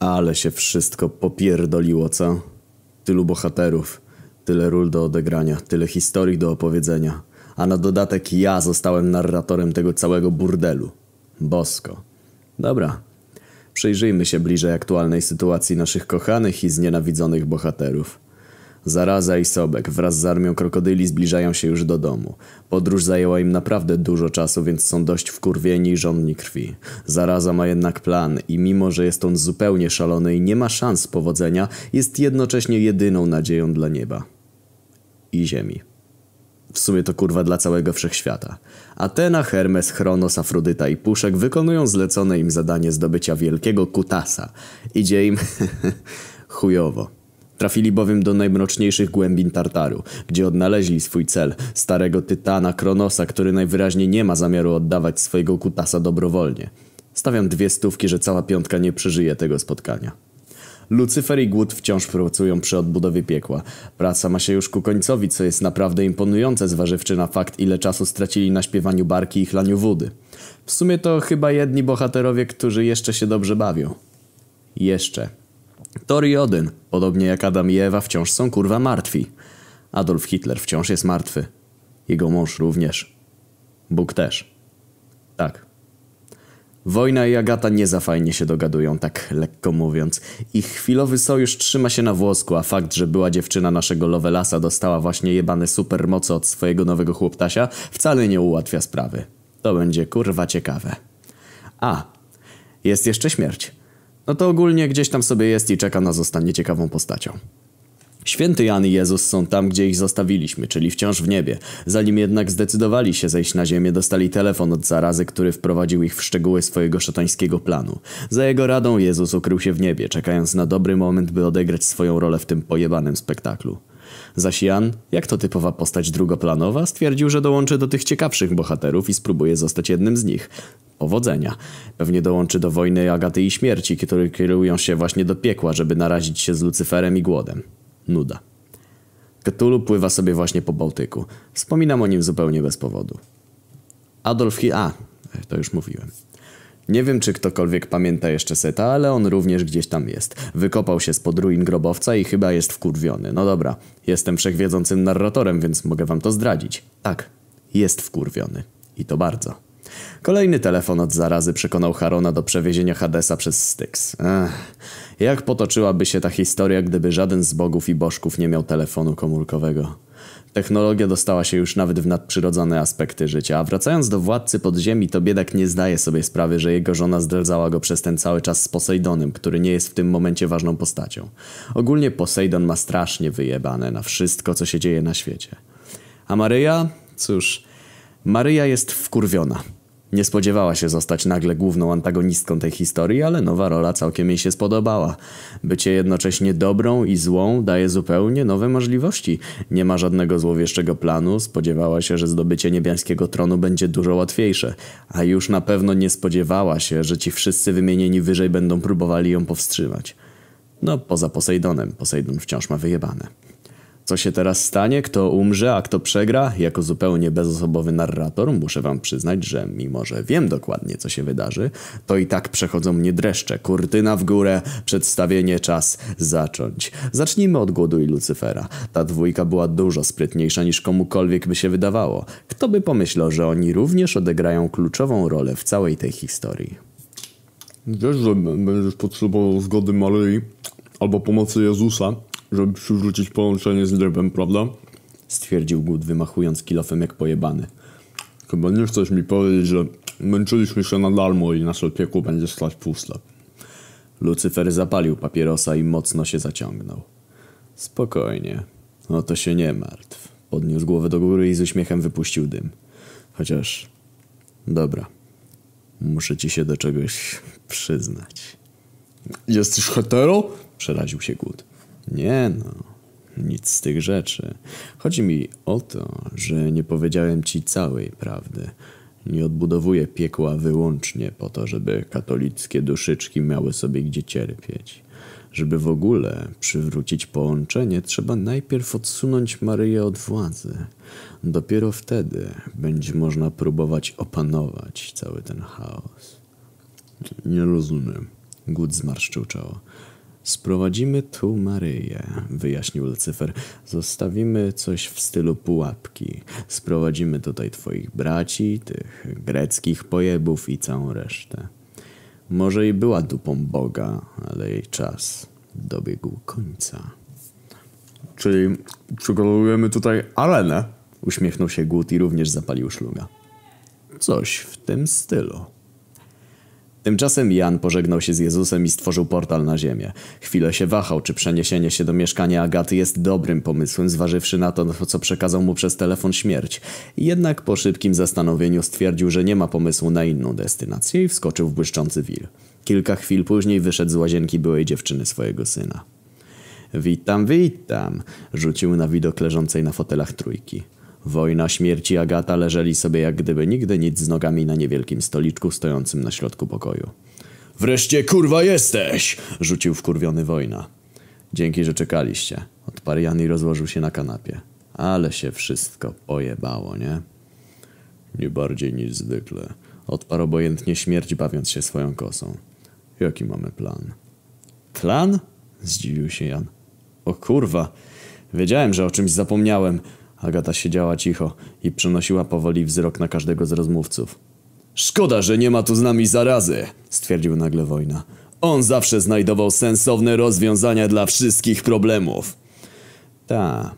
Ale się wszystko popierdoliło, co? Tylu bohaterów, tyle ról do odegrania, tyle historii do opowiedzenia. A na dodatek ja zostałem narratorem tego całego burdelu. Bosko. Dobra. Przyjrzyjmy się bliżej aktualnej sytuacji naszych kochanych i znienawidzonych bohaterów. Zaraza i Sobek wraz z armią krokodyli zbliżają się już do domu. Podróż zajęła im naprawdę dużo czasu, więc są dość wkurwieni i żądni krwi. Zaraza ma jednak plan i mimo, że jest on zupełnie szalony i nie ma szans powodzenia, jest jednocześnie jedyną nadzieją dla nieba. I ziemi. W sumie to kurwa dla całego wszechświata. Atena, Hermes, Chronos, Afrodyta i Puszek wykonują zlecone im zadanie zdobycia wielkiego kutasa. Idzie im chujowo. Trafili bowiem do najmroczniejszych głębin Tartaru, gdzie odnaleźli swój cel, starego tytana Kronosa, który najwyraźniej nie ma zamiaru oddawać swojego kutasa dobrowolnie. Stawiam dwie stówki, że cała piątka nie przeżyje tego spotkania. Lucyfer i Głód wciąż pracują przy odbudowie piekła. Praca ma się już ku końcowi, co jest naprawdę imponujące zważywszy na fakt, ile czasu stracili na śpiewaniu barki i chlaniu wody. W sumie to chyba jedni bohaterowie, którzy jeszcze się dobrze bawią. Jeszcze. Thor i Odyn, podobnie jak Adam i Ewa, wciąż są kurwa martwi. Adolf Hitler wciąż jest martwy. Jego mąż również. Bóg też. Tak. Wojna i Agata nie za fajnie się dogadują, tak lekko mówiąc. Ich chwilowy sojusz trzyma się na włosku, a fakt, że była dziewczyna naszego Lovelasa dostała właśnie jebane supermoce od swojego nowego chłoptasia, wcale nie ułatwia sprawy. To będzie kurwa ciekawe. A, jest jeszcze śmierć. No to ogólnie gdzieś tam sobie jest i czeka na zostanie ciekawą postacią. Święty Jan i Jezus są tam, gdzie ich zostawiliśmy, czyli wciąż w niebie. Zanim jednak zdecydowali się zejść na ziemię, dostali telefon od zarazy, który wprowadził ich w szczegóły swojego szatańskiego planu. Za jego radą Jezus ukrył się w niebie, czekając na dobry moment, by odegrać swoją rolę w tym pojebanym spektaklu. Zaś Jan, jak to typowa postać drugoplanowa, stwierdził, że dołączy do tych ciekawszych bohaterów i spróbuje zostać jednym z nich. Powodzenia. Pewnie dołączy do wojny Agaty i śmierci, które kierują się właśnie do piekła, żeby narazić się z Lucyferem i głodem. Nuda. Cthulhu pływa sobie właśnie po Bałtyku. Wspominam o nim zupełnie bez powodu. Adolf Hi... A, to już mówiłem. Nie wiem, czy ktokolwiek pamięta jeszcze Seta, ale on również gdzieś tam jest. Wykopał się spod ruin grobowca i chyba jest wkurwiony. No dobra, jestem wszechwiedzącym narratorem, więc mogę wam to zdradzić. Tak, jest wkurwiony. I to bardzo. Kolejny telefon od zarazy przekonał Harona do przewiezienia Hadesa przez Styx. Ech, jak potoczyłaby się ta historia, gdyby żaden z bogów i bożków nie miał telefonu komórkowego? Technologia dostała się już nawet w nadprzyrodzone aspekty życia, a wracając do władcy podziemi, to biedak nie zdaje sobie sprawy, że jego żona zdradzała go przez ten cały czas z Posejdonem, który nie jest w tym momencie ważną postacią. Ogólnie Posejdon ma strasznie wyjebane na wszystko, co się dzieje na świecie. A Maryja? Cóż, Maryja jest wkurwiona. Nie spodziewała się zostać nagle główną antagonistką tej historii, ale nowa rola całkiem jej się spodobała. Bycie jednocześnie dobrą i złą daje zupełnie nowe możliwości. Nie ma żadnego złowieszczego planu, spodziewała się, że zdobycie niebiańskiego tronu będzie dużo łatwiejsze, a już na pewno nie spodziewała się, że ci wszyscy wymienieni wyżej będą próbowali ją powstrzymać. No, poza Posejdonem. Posejdon wciąż ma wyjebane. Co się teraz stanie, kto umrze, a kto przegra? Jako zupełnie bezosobowy narrator muszę wam przyznać, że mimo, że wiem dokładnie, co się wydarzy, to i tak przechodzą mnie dreszcze. Kurtyna w górę, przedstawienie, czas zacząć. Zacznijmy od Głodu i Lucyfera. Ta dwójka była dużo sprytniejsza niż komukolwiek by się wydawało. Kto by pomyślał, że oni również odegrają kluczową rolę w całej tej historii? Wiesz, że będziesz potrzebował zgody Maryi albo pomocy Jezusa, żeby przywrócić połączenie z drebem, prawda? Stwierdził Głód, wymachując kilofem jak pojebany. Chyba nie chcesz mi powiedzieć, że męczyliśmy się na darmo i nasze piekło będzie stać puste. Lucyfer zapalił papierosa i mocno się zaciągnął. Spokojnie, no to się nie martw. Podniósł głowę do góry i z uśmiechem wypuścił dym. Chociaż... Dobra. Muszę ci się do czegoś przyznać. Jesteś hetero? Przeraził się Głód. Nie no, nic z tych rzeczy. Chodzi mi o to, że nie powiedziałem ci całej prawdy. Nie odbudowuję piekła wyłącznie po to, żeby katolickie duszyczki miały sobie gdzie cierpieć. Żeby w ogóle przywrócić połączenie, trzeba najpierw odsunąć Maryję od władzy. Dopiero wtedy będzie można próbować opanować cały ten chaos. Nie rozumiem. Gut zmarszczył czoło. Sprowadzimy tu Maryję, wyjaśnił Lucyfer. Zostawimy coś w stylu pułapki. Sprowadzimy tutaj twoich braci, tych greckich pojebów i całą resztę. Może i była dupą Boga, ale jej czas dobiegł końca. Czyli przygotowujemy tutaj arenę. Uśmiechnął się Gut i również zapalił szluga. Coś w tym stylu. Tymczasem Jan pożegnał się z Jezusem i stworzył portal na ziemię. Chwilę się wahał, czy przeniesienie się do mieszkania Agaty jest dobrym pomysłem, zważywszy na to, co przekazał mu przez telefon śmierć. Jednak po szybkim zastanowieniu stwierdził, że nie ma pomysłu na inną destynację i wskoczył w błyszczący wir. Kilka chwil później wyszedł z łazienki byłej dziewczyny swojego syna. Witam, witam, rzucił na widok leżącej na fotelach trójki. Wojna, śmierć i Agata leżeli sobie jak gdyby nigdy nic z nogami na niewielkim stoliczku stojącym na środku pokoju. Wreszcie kurwa jesteś! rzucił wkurwiony Wojna. Dzięki, że czekaliście. Odparł Jan i rozłożył się na kanapie. Ale się wszystko pojebało, nie? Nie bardziej niż zwykle. Odparł obojętnie śmierć, bawiąc się swoją kosą. Jaki mamy plan? Plan? Zdziwił się Jan. O kurwa, wiedziałem, że o czymś zapomniałem. Agata siedziała cicho i przenosiła powoli wzrok na każdego z rozmówców. Szkoda, że nie ma tu z nami zarazy, stwierdził nagle wojna. On zawsze znajdował sensowne rozwiązania dla wszystkich problemów. Ta.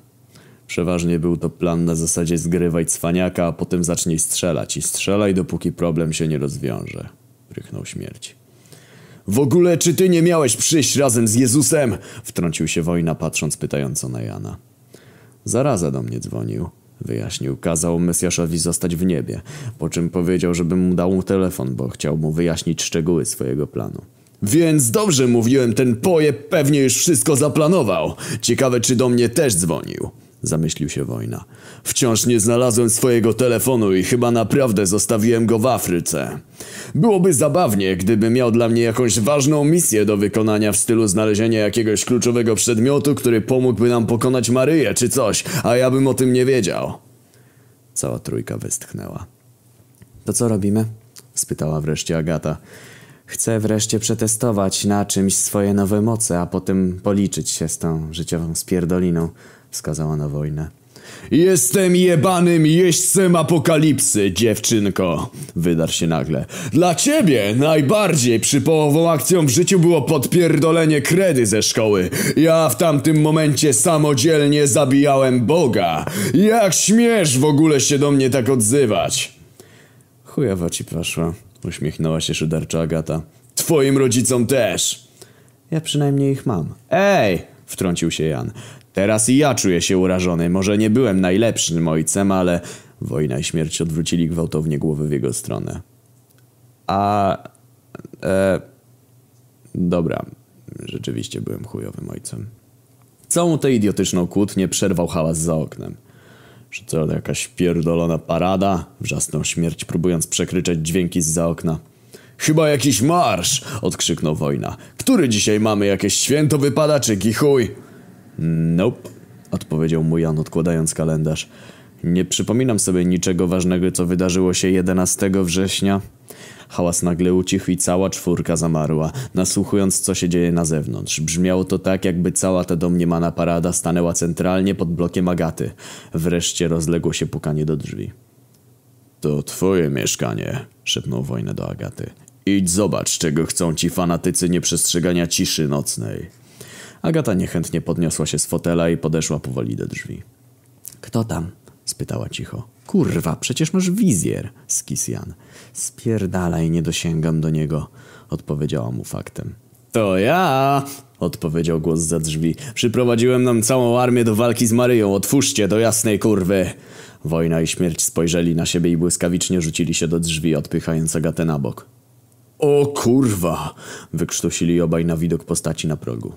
Przeważnie był to plan na zasadzie zgrywaj cwaniaka, a potem zacznij strzelać i strzelaj dopóki problem się nie rozwiąże. Rychnął śmierć. W ogóle czy ty nie miałeś przyjść razem z Jezusem? Wtrącił się wojna patrząc pytająco na Jana. Zaraza do mnie dzwonił. Wyjaśnił, kazał Mesjaszowi zostać w niebie, po czym powiedział, żebym mu dał mu telefon, bo chciał mu wyjaśnić szczegóły swojego planu. Więc dobrze mówiłem, ten pojeb pewnie już wszystko zaplanował. Ciekawe, czy do mnie też dzwonił. Zamyślił się wojna. Wciąż nie znalazłem swojego telefonu i chyba naprawdę zostawiłem go w Afryce. Byłoby zabawnie, gdyby miał dla mnie jakąś ważną misję do wykonania w stylu znalezienia jakiegoś kluczowego przedmiotu, który pomógłby nam pokonać Maryję czy coś, a ja bym o tym nie wiedział. Cała trójka westchnęła. To co robimy? spytała wreszcie Agata. Chcę wreszcie przetestować na czymś swoje nowe moce, a potem policzyć się z tą życiową spierdoliną, wskazała na wojnę. Jestem jebanym jeźdźcem apokalipsy, dziewczynko, wydarł się nagle. Dla ciebie najbardziej przypołową akcją w życiu było podpierdolenie kredy ze szkoły. Ja w tamtym momencie samodzielnie zabijałem Boga. Jak śmiesz w ogóle się do mnie tak odzywać? Chujowo ci poszło, uśmiechnęła się szydercza Agata. Twoim rodzicom też. Ja przynajmniej ich mam. Ej! Wtrącił się Jan. Teraz i ja czuję się urażony. Może nie byłem najlepszym ojcem, ale wojna i śmierć odwrócili gwałtownie głowy w jego stronę. A... E, dobra. Rzeczywiście byłem chujowym ojcem. Całą tę idiotyczną kłótnię przerwał hałas za oknem. Czy to jakaś pierdolona parada? Wrzasnął śmierć, próbując przekryczeć dźwięki z za okna. Chyba jakiś marsz! odkrzyknął wojna. Który dzisiaj mamy? Jakieś święto wypada czy kichuj? Nope, odpowiedział mu Jan odkładając kalendarz. Nie przypominam sobie niczego ważnego, co wydarzyło się 11 września. Hałas nagle ucichł i cała czwórka zamarła, nasłuchując co się dzieje na zewnątrz. Brzmiało to tak, jakby cała ta domniemana parada stanęła centralnie pod blokiem Agaty. Wreszcie rozległo się pukanie do drzwi. To twoje mieszkanie, szepnął wojnę do Agaty. Idź zobacz, czego chcą ci fanatycy nieprzestrzegania ciszy nocnej. Agata niechętnie podniosła się z fotela i podeszła powoli do drzwi. Kto tam? spytała cicho. Kurwa, przecież masz wizjer, skis Jan. Spierdalaj, nie dosięgam do niego, odpowiedziała mu faktem. To ja, odpowiedział głos za drzwi. Przyprowadziłem nam całą armię do walki z Maryją. Otwórzcie do jasnej kurwy. Wojna i śmierć spojrzeli na siebie i błyskawicznie rzucili się do drzwi, odpychając Agatę na bok. O kurwa! wykrztusili obaj na widok postaci na progu.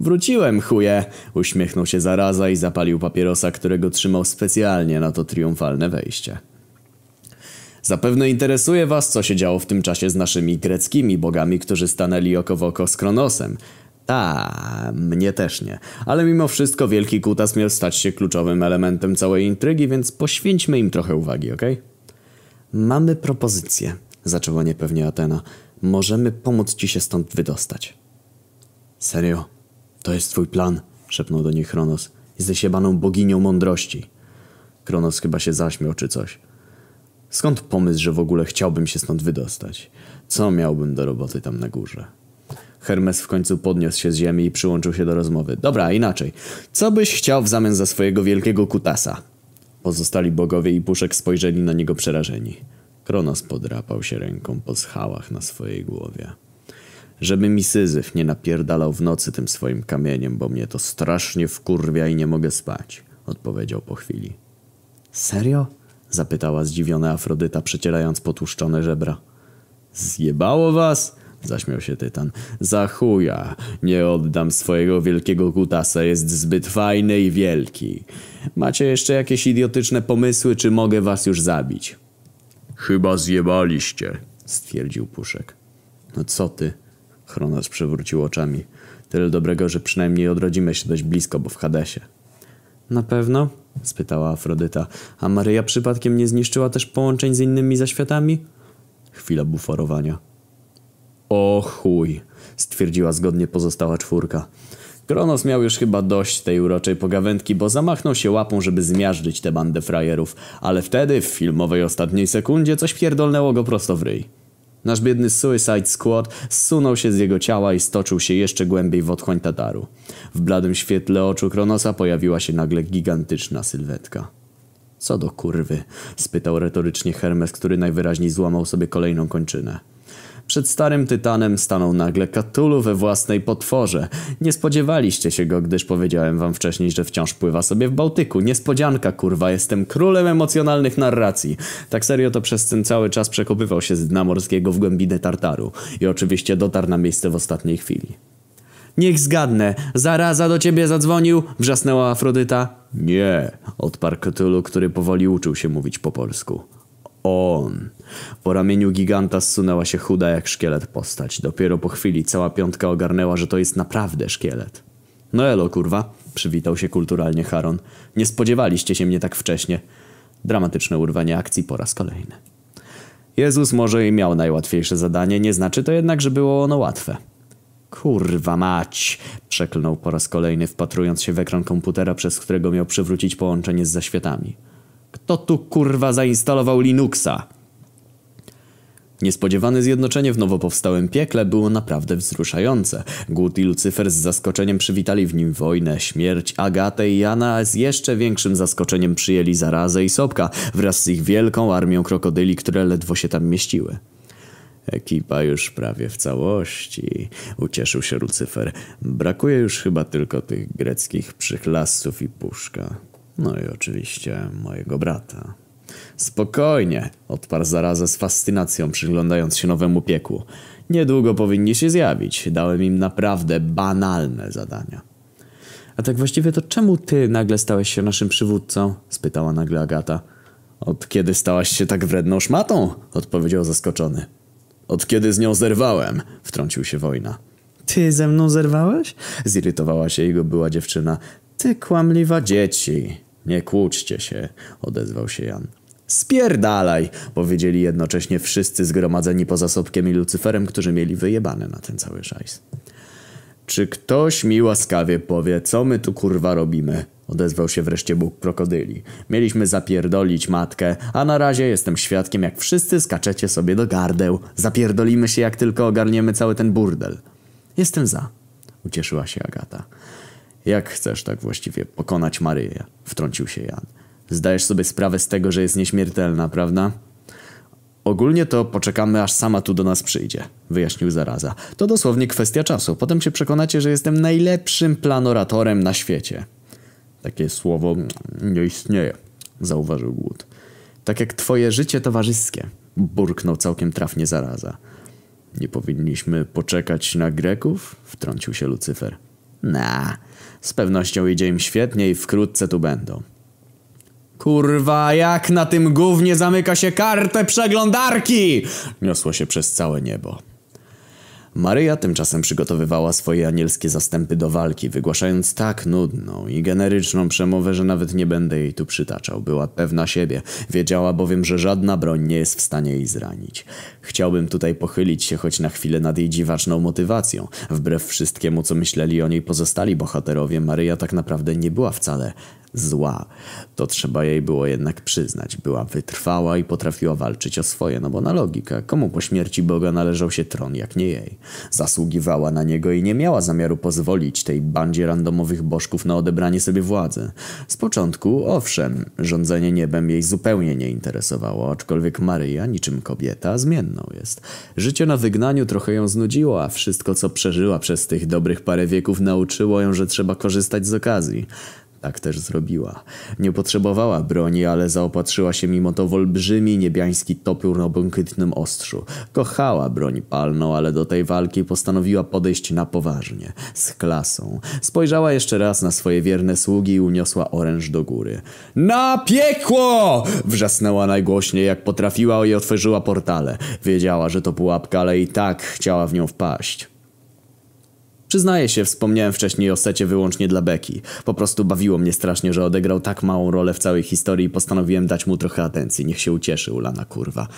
Wróciłem, chuje! Uśmiechnął się zaraza i zapalił papierosa, którego trzymał specjalnie na to triumfalne wejście. Zapewne interesuje was, co się działo w tym czasie z naszymi greckimi bogami, którzy stanęli oko w oko z Kronosem. Ta, mnie też nie. Ale mimo wszystko wielki kutas miał stać się kluczowym elementem całej intrygi, więc poświęćmy im trochę uwagi? Okay? Mamy propozycję, zaczęła niepewnie Atena. Możemy pomóc ci się stąd wydostać. Serio? To jest twój plan? Szepnął do niej Chronos. Jesteś jebaną boginią mądrości. Kronos chyba się zaśmiał czy coś. Skąd pomysł, że w ogóle chciałbym się stąd wydostać? Co miałbym do roboty tam na górze? Hermes w końcu podniósł się z ziemi i przyłączył się do rozmowy. Dobra, inaczej. Co byś chciał w zamian za swojego wielkiego kutasa? Pozostali bogowie i puszek spojrzeli na niego przerażeni. Kronos podrapał się ręką po schałach na swojej głowie. Żeby mi Syzyf nie napierdalał w nocy tym swoim kamieniem, bo mnie to strasznie wkurwia i nie mogę spać, odpowiedział po chwili. Serio? zapytała zdziwiona Afrodyta, przecierając potłuszczone żebra. Zjebało was? Zaśmiał się Tytan. Za chuja. Nie oddam swojego wielkiego kutasa. Jest zbyt fajny i wielki. Macie jeszcze jakieś idiotyczne pomysły, czy mogę was już zabić? Chyba zjebaliście. Stwierdził Puszek. No co ty? Chronos przewrócił oczami. Tyle dobrego, że przynajmniej odrodzimy się dość blisko, bo w Hadesie. Na pewno? spytała Afrodyta. A Maryja przypadkiem nie zniszczyła też połączeń z innymi zaświatami? Chwila buforowania. O chuj, stwierdziła zgodnie pozostała czwórka. Kronos miał już chyba dość tej uroczej pogawędki, bo zamachnął się łapą, żeby zmiażdżyć tę bandę frajerów, ale wtedy w filmowej ostatniej sekundzie coś pierdolnęło go prosto w ryj. Nasz biedny Suicide Squad zsunął się z jego ciała i stoczył się jeszcze głębiej w otchłań Tataru. W bladym świetle oczu Kronosa pojawiła się nagle gigantyczna sylwetka. Co do kurwy? spytał retorycznie Hermes, który najwyraźniej złamał sobie kolejną kończynę. Przed starym tytanem stanął nagle Katulu we własnej potworze. Nie spodziewaliście się go, gdyż powiedziałem wam wcześniej, że wciąż pływa sobie w Bałtyku. Niespodzianka, kurwa, jestem królem emocjonalnych narracji. Tak serio to przez ten cały czas przekopywał się z dna morskiego w głębinę Tartaru. I oczywiście dotarł na miejsce w ostatniej chwili. Niech zgadnę, zaraza do ciebie zadzwonił? Wrzasnęła Afrodyta. Nie, odparł Cthulhu, który powoli uczył się mówić po polsku. On. Po ramieniu giganta zsunęła się chuda jak szkielet postać. Dopiero po chwili cała piątka ogarnęła, że to jest naprawdę szkielet. No elo, kurwa, przywitał się kulturalnie Haron. Nie spodziewaliście się mnie tak wcześnie. Dramatyczne urwanie akcji po raz kolejny. Jezus może i miał najłatwiejsze zadanie, nie znaczy to jednak, że było ono łatwe. Kurwa mać! Przeklnął po raz kolejny, wpatrując się w ekran komputera, przez którego miał przywrócić połączenie z zaświatami. Kto tu kurwa zainstalował Linuxa? Niespodziewane zjednoczenie w nowo powstałym piekle było naprawdę wzruszające. Gut i Lucyfer z zaskoczeniem przywitali w nim wojnę, śmierć, Agatę i Jana, a z jeszcze większym zaskoczeniem przyjęli zarazę i Sopka wraz z ich wielką armią krokodyli, które ledwo się tam mieściły. Ekipa już prawie w całości, ucieszył się Lucyfer. Brakuje już chyba tylko tych greckich przychlasców i puszka. No i oczywiście mojego brata. Spokojnie, odparł zarazę z fascynacją, przyglądając się nowemu piekłu. Niedługo powinni się zjawić. Dałem im naprawdę banalne zadania. A tak właściwie to czemu ty nagle stałeś się naszym przywódcą? spytała nagle Agata. Od kiedy stałaś się tak wredną szmatą? odpowiedział zaskoczony. Od kiedy z nią zerwałem, wtrącił się wojna. Ty ze mną zerwałeś? Zirytowała się jego była dziewczyna. Ty kłamliwa dzieci. Nie kłóćcie się, odezwał się Jan. Spierdalaj, powiedzieli jednocześnie wszyscy zgromadzeni poza Sobkiem i Lucyferem, którzy mieli wyjebane na ten cały szajs. Czy ktoś mi łaskawie powie, co my tu kurwa robimy? Odezwał się wreszcie Bóg krokodyli. Mieliśmy zapierdolić matkę, a na razie jestem świadkiem, jak wszyscy skaczecie sobie do gardeł. Zapierdolimy się, jak tylko ogarniemy cały ten burdel. Jestem za, ucieszyła się Agata. Jak chcesz tak właściwie pokonać Maryję? Wtrącił się Jan. Zdajesz sobie sprawę z tego, że jest nieśmiertelna, prawda? Ogólnie to poczekamy, aż sama tu do nas przyjdzie, wyjaśnił zaraza. To dosłownie kwestia czasu. Potem się przekonacie, że jestem najlepszym planoratorem na świecie. Takie słowo nie istnieje, zauważył Głód. Tak jak twoje życie towarzyskie, burknął całkiem trafnie zaraza. Nie powinniśmy poczekać na Greków? Wtrącił się Lucyfer. Na, z pewnością idzie im świetnie i wkrótce tu będą. Kurwa, jak na tym gównie zamyka się kartę przeglądarki! Niosło się przez całe niebo. Maryja tymczasem przygotowywała swoje anielskie zastępy do walki, wygłaszając tak nudną i generyczną przemowę, że nawet nie będę jej tu przytaczał. Była pewna siebie, wiedziała bowiem, że żadna broń nie jest w stanie jej zranić. Chciałbym tutaj pochylić się choć na chwilę nad jej dziwaczną motywacją. Wbrew wszystkiemu, co myśleli o niej pozostali bohaterowie, Maryja tak naprawdę nie była wcale zła. To trzeba jej było jednak przyznać. Była wytrwała i potrafiła walczyć o swoje, no bo na logikę, komu po śmierci Boga należał się tron, jak nie jej. Zasługiwała na niego i nie miała zamiaru pozwolić tej bandzie randomowych bożków na odebranie sobie władzy. Z początku, owszem, rządzenie niebem jej zupełnie nie interesowało, aczkolwiek Maryja, niczym kobieta, zmienną jest. Życie na wygnaniu trochę ją znudziło, a wszystko, co przeżyła przez tych dobrych parę wieków, nauczyło ją, że trzeba korzystać z okazji. Tak też zrobiła. Nie potrzebowała broni, ale zaopatrzyła się mimo to w olbrzymi niebiański topiór o błękitnym ostrzu. Kochała broń palną, ale do tej walki postanowiła podejść na poważnie, z klasą. Spojrzała jeszcze raz na swoje wierne sługi i uniosła oręż do góry. Na piekło! Wrzasnęła najgłośniej jak potrafiła i otworzyła portale. Wiedziała, że to pułapka, ale i tak chciała w nią wpaść. Przyznaję się, wspomniałem wcześniej o secie wyłącznie dla Beki. Po prostu bawiło mnie strasznie, że odegrał tak małą rolę w całej historii i postanowiłem dać mu trochę atencji. Niech się ucieszy, ulana kurwa.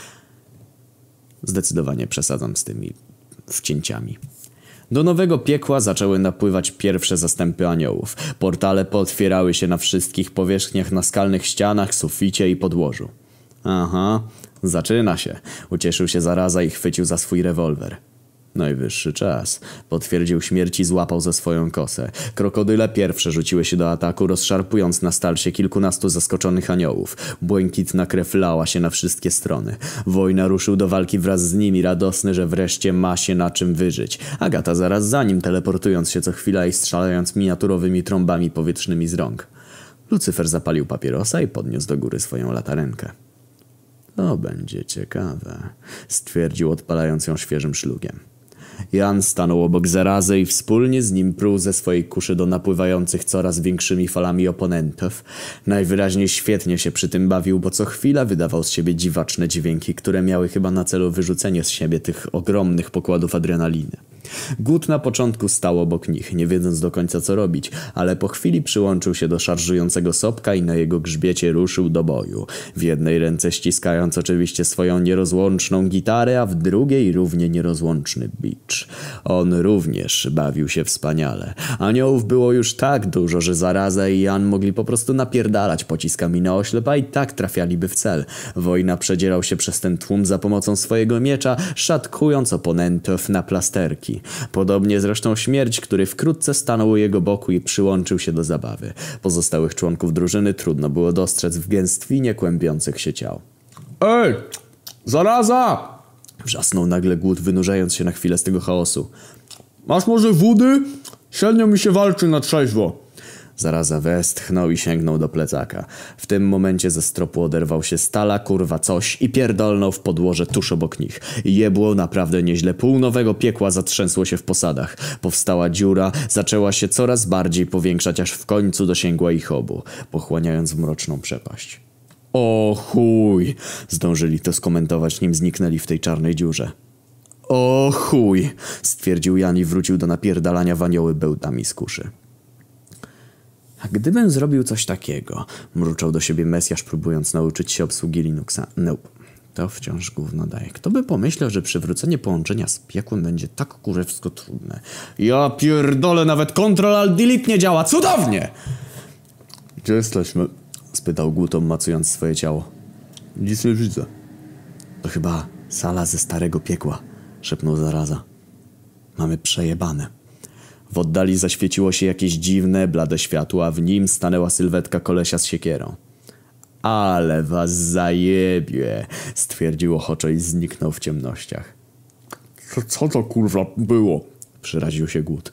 Zdecydowanie przesadzam z tymi wcięciami. Do nowego piekła zaczęły napływać pierwsze zastępy aniołów. Portale pootwierały się na wszystkich powierzchniach, na skalnych ścianach, suficie i podłożu. Aha, zaczyna się. Ucieszył się zaraza i chwycił za swój rewolwer. Najwyższy czas. Potwierdził śmierć i złapał ze swoją kosę. Krokodyle pierwsze rzuciły się do ataku, rozszarpując na stalsie kilkunastu zaskoczonych aniołów. Błękitna krew lała się na wszystkie strony. Wojna ruszył do walki wraz z nimi, radosny, że wreszcie ma się na czym wyżyć. Agata zaraz za nim, teleportując się co chwila i strzelając miniaturowymi trąbami powietrznymi z rąk. Lucyfer zapalił papierosa i podniósł do góry swoją latarenkę. To będzie ciekawe, stwierdził odpalając ją świeżym szlugiem. Jan stanął obok zarazy i wspólnie z nim pruł ze swojej kuszy do napływających coraz większymi falami oponentów. Najwyraźniej świetnie się przy tym bawił, bo co chwila wydawał z siebie dziwaczne dźwięki, które miały chyba na celu wyrzucenie z siebie tych ogromnych pokładów adrenaliny. Gut na początku stał obok nich, nie wiedząc do końca co robić, ale po chwili przyłączył się do szarżującego sopka i na jego grzbiecie ruszył do boju. W jednej ręce ściskając oczywiście swoją nierozłączną gitarę, a w drugiej równie nierozłączny bicz. On również bawił się wspaniale. Aniołów było już tak dużo, że zaraza i Jan mogli po prostu napierdalać pociskami na oślep, a i tak trafialiby w cel. Wojna przedzierał się przez ten tłum za pomocą swojego miecza, szatkując oponentów na plasterki. Podobnie zresztą śmierć, który wkrótce stanął u jego boku i przyłączył się do zabawy. Pozostałych członków drużyny trudno było dostrzec w gęstwinie kłębiących się ciał. Ej! Zaraza! Wrzasnął nagle głód, wynurzając się na chwilę z tego chaosu. Masz może wody? Średnio mi się walczy na trzeźwo. Zaraza westchnął i sięgnął do plecaka. W tym momencie ze stropu oderwał się stala, kurwa coś i pierdolnął w podłoże tuż obok nich. Jebło naprawdę nieźle. Pół nowego piekła zatrzęsło się w posadach. Powstała dziura, zaczęła się coraz bardziej powiększać, aż w końcu dosięgła ich obu, pochłaniając mroczną przepaść. O chuj! Zdążyli to skomentować, nim zniknęli w tej czarnej dziurze. O chuj! stwierdził Jan i wrócił do napierdalania wanioły bełtami z kuszy. A gdybym zrobił coś takiego, mruczał do siebie Mesjasz, próbując nauczyć się obsługi Linuxa. Nope. To wciąż gówno daje. Kto by pomyślał, że przywrócenie połączenia z piekłem będzie tak kurewsko trudne? Ja pierdolę, nawet Ctrl Alt Delete nie działa! Cudownie! Gdzie jesteśmy? spytał Gutom, macując swoje ciało. Nic nie widzę. To chyba sala ze starego piekła, szepnął zaraza. Mamy przejebane. W oddali zaświeciło się jakieś dziwne, blade światło, a w nim stanęła sylwetka kolesia z siekierą. Ale was zajebie, stwierdził ochoczo i zniknął w ciemnościach. Co, co to kurwa było? Przyraził się głód.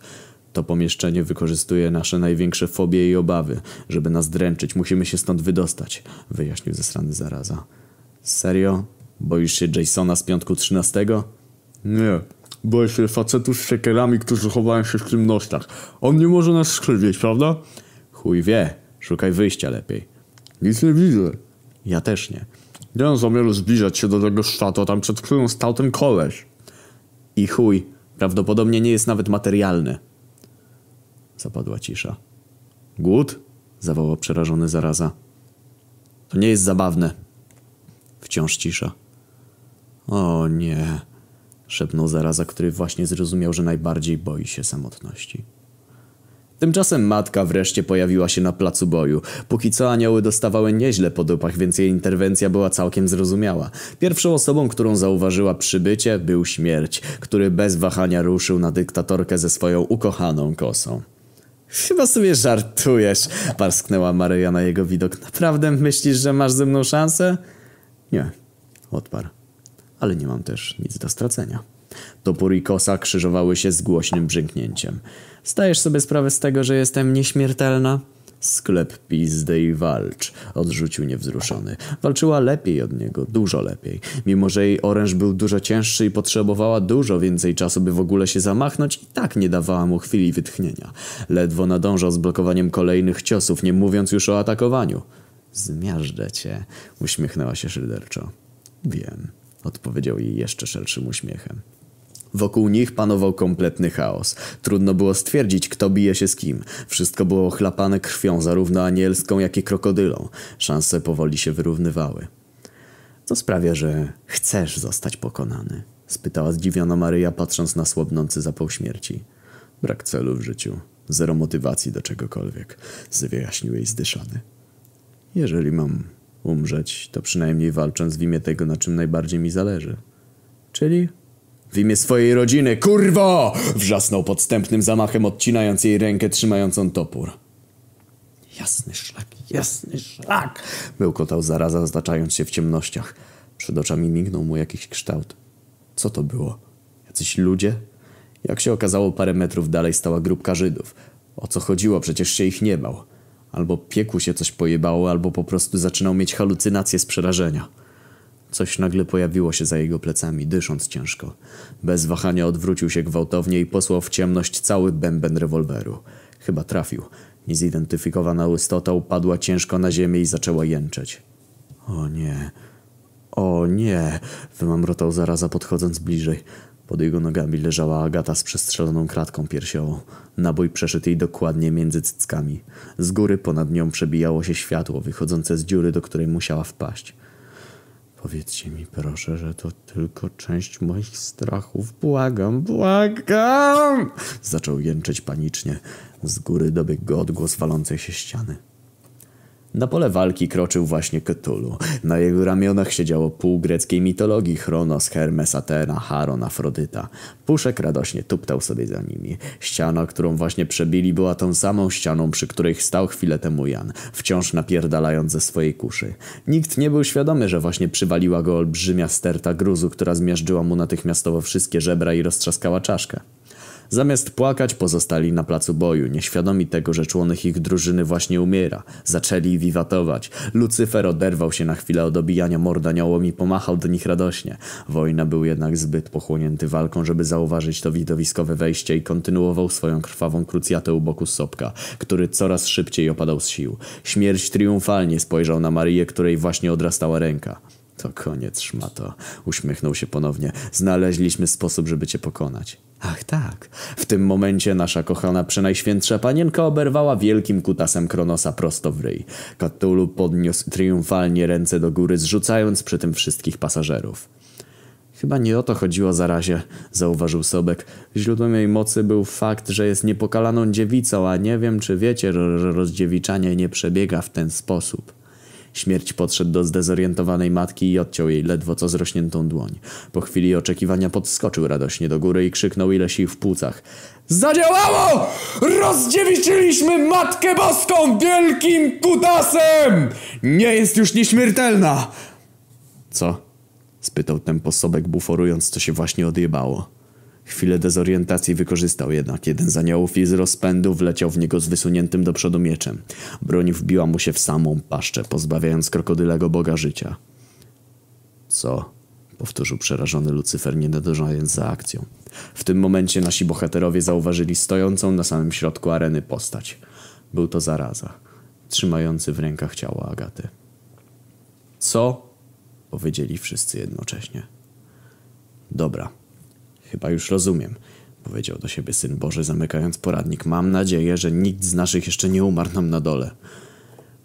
To pomieszczenie wykorzystuje nasze największe fobie i obawy. Żeby nas dręczyć, musimy się stąd wydostać, wyjaśnił ze strony zaraza. Serio? Boisz się Jasona z piątku 13? Nie. Boję się facetów z siekierami, którzy chowają się w ciemnościach. On nie może nas skrzywdzić, prawda? Chuj wie, szukaj wyjścia lepiej. Nic nie widzę. Ja też nie. Nie mam zamiaru zbliżać się do tego świata, tam przed chwilą stał ten koleś. I chuj, Prawdopodobnie nie jest nawet materialny. Zapadła cisza. Głód? zawołał przerażony zaraza. To nie jest zabawne. Wciąż cisza. O nie, szepnął zaraza, który właśnie zrozumiał, że najbardziej boi się samotności. Tymczasem matka wreszcie pojawiła się na placu boju. Póki co anioły dostawały nieźle po dupach, więc jej interwencja była całkiem zrozumiała. Pierwszą osobą, którą zauważyła przybycie, był śmierć, który bez wahania ruszył na dyktatorkę ze swoją ukochaną kosą. Chyba sobie żartujesz, parsknęła Maryja na jego widok. Naprawdę myślisz, że masz ze mną szansę? Nie, odparł. Ale nie mam też nic do stracenia. Topór i kosa krzyżowały się z głośnym brzęknięciem. Zdajesz sobie sprawę z tego, że jestem nieśmiertelna? Sklep pizdy i walcz, odrzucił niewzruszony. Walczyła lepiej od niego, dużo lepiej. Mimo, że jej oręż był dużo cięższy i potrzebowała dużo więcej czasu, by w ogóle się zamachnąć, i tak nie dawała mu chwili wytchnienia. Ledwo nadążał z blokowaniem kolejnych ciosów, nie mówiąc już o atakowaniu. Zmiażdżę cię, uśmiechnęła się szyderczo. Wiem, odpowiedział jej jeszcze szerszym uśmiechem. Wokół nich panował kompletny chaos. Trudno było stwierdzić, kto bije się z kim. Wszystko było ochlapane krwią, zarówno anielską, jak i krokodylą. Szanse powoli się wyrównywały. Co sprawia, że chcesz zostać pokonany? Spytała zdziwiona Maryja, patrząc na słabnący zapał śmierci. Brak celu w życiu. Zero motywacji do czegokolwiek. Wyjaśnił jej zdyszany. Jeżeli mam umrzeć, to przynajmniej walcząc w imię tego, na czym najbardziej mi zależy. Czyli w imię swojej rodziny, kurwo! Wrzasnął podstępnym zamachem, odcinając jej rękę trzymającą topór. Jasny szlak, jasny szlak! Bełkotał zaraza, znaczając się w ciemnościach. Przed oczami mignął mu jakiś kształt. Co to było? Jacyś ludzie? Jak się okazało, parę metrów dalej stała grupka Żydów. O co chodziło? Przecież się ich nie bał. Albo pieku się coś pojebało, albo po prostu zaczynał mieć halucynacje z przerażenia. Coś nagle pojawiło się za jego plecami, dysząc ciężko. Bez wahania odwrócił się gwałtownie i posłał w ciemność cały bęben rewolweru. Chyba trafił. Niezidentyfikowana istota upadła ciężko na ziemię i zaczęła jęczeć. O nie, o nie, wymamrotał zaraza podchodząc bliżej. Pod jego nogami leżała Agata z przestrzeloną kratką piersiową. Nabój przeszedł jej dokładnie między cyckami. Z góry ponad nią przebijało się światło wychodzące z dziury, do której musiała wpaść. Powiedzcie mi proszę, że to tylko część moich strachów. Błagam, błagam! Zaczął jęczeć panicznie. Z góry dobiegł go odgłos walącej się ściany. Na pole walki kroczył właśnie Cthulhu. Na jego ramionach siedziało pół greckiej mitologii Chronos, Hermes, Atena, Charon, Afrodyta. Puszek radośnie tuptał sobie za nimi. Ściana, którą właśnie przebili, była tą samą ścianą, przy której stał chwilę temu Jan, wciąż napierdalając ze swojej kuszy. Nikt nie był świadomy, że właśnie przywaliła go olbrzymia sterta gruzu, która zmiażdżyła mu natychmiastowo wszystkie żebra i roztrzaskała czaszkę. Zamiast płakać, pozostali na placu boju, nieświadomi tego, że członek ich drużyny właśnie umiera. Zaczęli wiwatować. Lucyfer oderwał się na chwilę od obijania mordaniołom i pomachał do nich radośnie. Wojna był jednak zbyt pochłonięty walką, żeby zauważyć to widowiskowe wejście i kontynuował swoją krwawą krucjatę u boku Sopka, który coraz szybciej opadał z sił. Śmierć triumfalnie spojrzał na Marię, której właśnie odrastała ręka. To koniec, szmato. Uśmiechnął się ponownie. Znaleźliśmy sposób, żeby cię pokonać. Ach tak. W tym momencie nasza kochana przenajświętsza panienka oberwała wielkim kutasem Kronosa prosto w ryj. Cthulhu podniósł triumfalnie ręce do góry, zrzucając przy tym wszystkich pasażerów. Chyba nie o to chodziło zarazie, zauważył Sobek. Źródłem jej mocy był fakt, że jest niepokalaną dziewicą, a nie wiem, czy wiecie, że rozdziewiczanie nie przebiega w ten sposób. Śmierć podszedł do zdezorientowanej matki i odciął jej ledwo co zrośniętą dłoń. Po chwili oczekiwania podskoczył radośnie do góry i krzyknął ile sił w płucach. Zadziałało! Rozdziewiczyliśmy Matkę Boską wielkim kutasem! Nie jest już nieśmiertelna! Co? spytał ten posobek buforując, co się właśnie odjebało. Chwilę dezorientacji wykorzystał jednak. Jeden z aniołów i z rozpędu wleciał w niego z wysuniętym do przodu mieczem. Broń wbiła mu się w samą paszczę, pozbawiając krokodylego boga życia. Co? Powtórzył przerażony Lucyfer, nie nadążając za akcją. W tym momencie nasi bohaterowie zauważyli stojącą na samym środku areny postać. Był to zaraza, trzymający w rękach ciało Agaty. Co? Powiedzieli wszyscy jednocześnie. Dobra, Chyba już rozumiem. powiedział do siebie Syn Boży, zamykając poradnik. Mam nadzieję, że nikt z naszych jeszcze nie umarł nam na dole.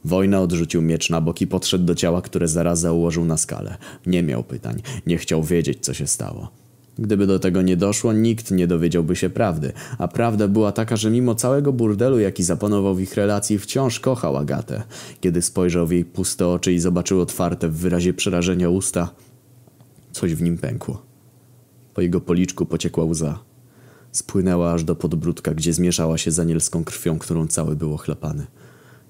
Wojna odrzucił miecz na bok i podszedł do ciała, które zaraza ułożył na skalę. Nie miał pytań, nie chciał wiedzieć, co się stało. Gdyby do tego nie doszło, nikt nie dowiedziałby się prawdy, a prawda była taka, że mimo całego burdelu, jaki zapanował w ich relacji, wciąż kochał Agatę. Kiedy spojrzał w jej puste oczy i zobaczył otwarte w wyrazie przerażenia usta, coś w nim pękło. Po jego policzku pociekła łza. Spłynęła aż do podbródka, gdzie zmieszała się z anielską krwią, którą cały był ochlapany.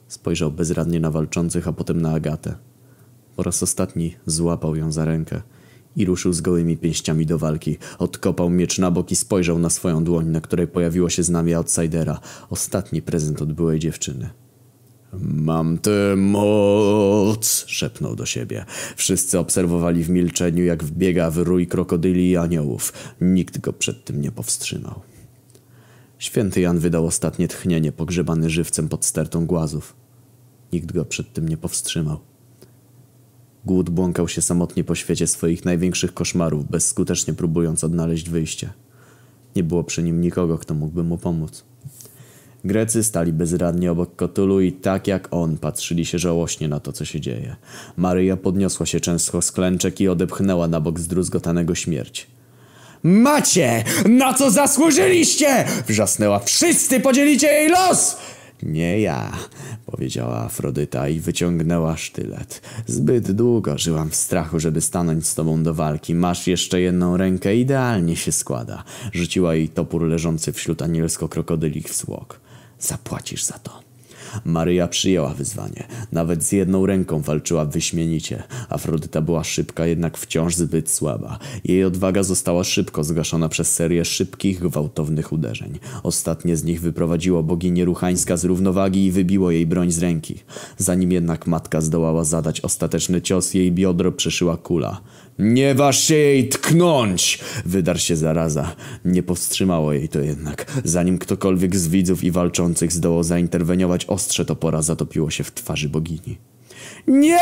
Spojrzał bezradnie na walczących, a potem na Agatę. Po raz ostatni złapał ją za rękę i ruszył z gołymi pięściami do walki. Odkopał miecz na bok i spojrzał na swoją dłoń, na której pojawiło się znamie outsidera. Ostatni prezent od byłej dziewczyny. Mam tę moc, szepnął do siebie. Wszyscy obserwowali w milczeniu, jak wbiega w rój krokodyli i aniołów. Nikt go przed tym nie powstrzymał. Święty Jan wydał ostatnie tchnienie, pogrzebany żywcem pod stertą głazów. Nikt go przed tym nie powstrzymał. Głód błąkał się samotnie po świecie swoich największych koszmarów, bezskutecznie próbując odnaleźć wyjście. Nie było przy nim nikogo, kto mógłby mu pomóc. Grecy stali bezradnie obok Kotulu i tak jak on patrzyli się żałośnie na to, co się dzieje. Maryja podniosła się często z klęczek i odepchnęła na bok zdruzgotanego śmierć. Macie! Na co zasłużyliście! Wrzasnęła. Wszyscy podzielicie jej los! Nie ja, powiedziała Afrodyta i wyciągnęła sztylet. Zbyt długo żyłam w strachu, żeby stanąć z tobą do walki. Masz jeszcze jedną rękę, idealnie się składa. Rzuciła jej topór leżący wśród anielsko-krokodylich wzłok. Zapłacisz za to. Maryja przyjęła wyzwanie. Nawet z jedną ręką walczyła wyśmienicie. Afrodyta była szybka, jednak wciąż zbyt słaba. Jej odwaga została szybko zgaszona przez serię szybkich, gwałtownych uderzeń. Ostatnie z nich wyprowadziło boginię Ruchańska z równowagi i wybiło jej broń z ręki. Zanim jednak matka zdołała zadać ostateczny cios, jej biodro przeszyła kula. Nie waż się jej tknąć! Wydarł się zaraza. Nie powstrzymało jej to jednak. Zanim ktokolwiek z widzów i walczących zdołał zainterweniować, ostrze topora zatopiło się w twarzy bogini. Nie!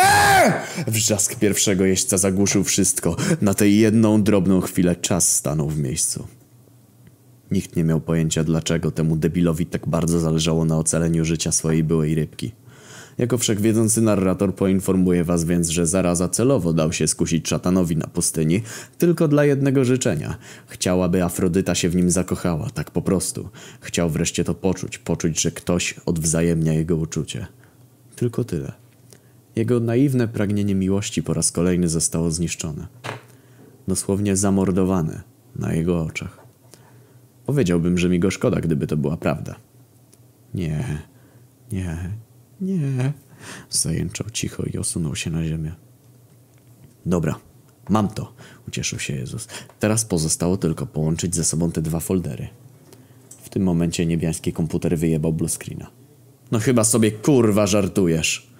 Wrzask pierwszego jeźdźca zagłuszył wszystko. Na tę jedną drobną chwilę czas stanął w miejscu. Nikt nie miał pojęcia, dlaczego temu debilowi tak bardzo zależało na ocaleniu życia swojej byłej rybki. Jako wszechwiedzący narrator poinformuję was więc, że zaraza celowo dał się skusić szatanowi na pustyni tylko dla jednego życzenia. Chciał, aby Afrodyta się w nim zakochała, tak po prostu. Chciał wreszcie to poczuć, poczuć, że ktoś odwzajemnia jego uczucie. Tylko tyle. Jego naiwne pragnienie miłości po raz kolejny zostało zniszczone. Dosłownie zamordowane na jego oczach. Powiedziałbym, że mi go szkoda, gdyby to była prawda. Nie, nie, nie. Zajęczał cicho i osunął się na ziemię. Dobra, mam to, ucieszył się Jezus. Teraz pozostało tylko połączyć ze sobą te dwa foldery. W tym momencie niebiański komputer wyjebał bluescreena. No chyba sobie kurwa żartujesz.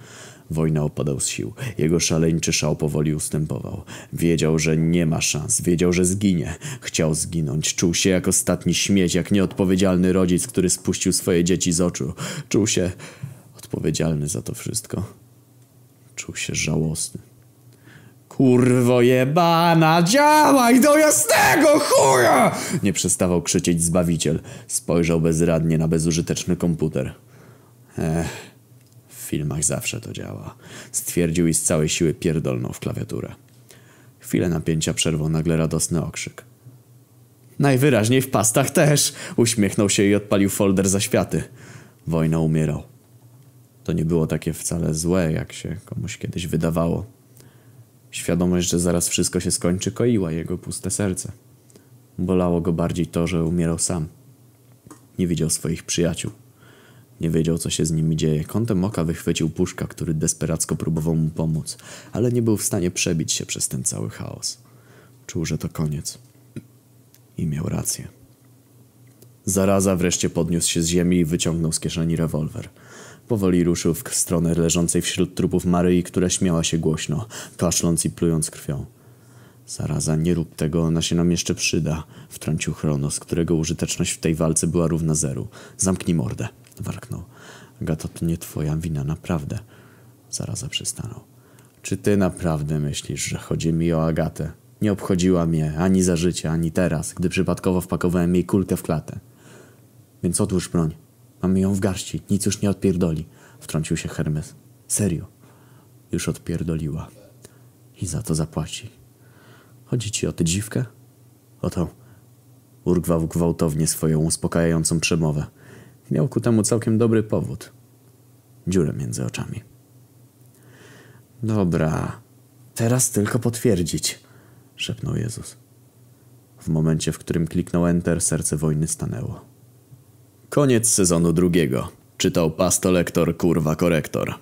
Wojna opadał z sił. Jego szaleńczy szał powoli ustępował. Wiedział, że nie ma szans. Wiedział, że zginie. Chciał zginąć. Czuł się jak ostatni śmieć, jak nieodpowiedzialny rodzic, który spuścił swoje dzieci z oczu. Czuł się odpowiedzialny za to wszystko. Czuł się żałosny. Kurwo jebana, działaj do jasnego chuja! Nie przestawał krzyczeć Zbawiciel. Spojrzał bezradnie na bezużyteczny komputer. Ech, w filmach zawsze to działa. Stwierdził i z całej siły pierdolnął w klawiaturę. Chwilę napięcia przerwał nagle radosny okrzyk. Najwyraźniej w pastach też! Uśmiechnął się i odpalił folder za światy. Wojna umierał. To nie było takie wcale złe, jak się komuś kiedyś wydawało. Świadomość, że zaraz wszystko się skończy, koiła jego puste serce. Bolało go bardziej to, że umierał sam. Nie widział swoich przyjaciół. Nie wiedział, co się z nimi dzieje. Kątem oka wychwycił puszka, który desperacko próbował mu pomóc, ale nie był w stanie przebić się przez ten cały chaos. Czuł, że to koniec. I miał rację. Zaraza wreszcie podniósł się z ziemi i wyciągnął z kieszeni rewolwer. Powoli ruszył w stronę leżącej wśród trupów Maryi, która śmiała się głośno, kaszląc i plując krwią. Zaraza, nie rób tego, ona się nam jeszcze przyda, wtrącił Chronos, którego użyteczność w tej walce była równa zeru. Zamknij mordę, warknął. Agato, to nie twoja wina, naprawdę. Zaraza przystanął. Czy ty naprawdę myślisz, że chodzi mi o Agatę? Nie obchodziła mnie ani za życie, ani teraz, gdy przypadkowo wpakowałem jej kulkę w klatę. Więc odłóż broń. Mamy ją w garści, nic już nie odpierdoli. Wtrącił się Hermes. Serio. Już odpierdoliła. I za to zapłaci. Chodzi ci o tę dziwkę? Oto. Urwał gwałtownie swoją uspokajającą przemowę. Miał ku temu całkiem dobry powód. Dziurę między oczami. Dobra. Teraz tylko potwierdzić, szepnął Jezus. W momencie, w którym kliknął Enter, serce wojny stanęło. Koniec sezonu drugiego. Czytał pastolektor kurwa korektor.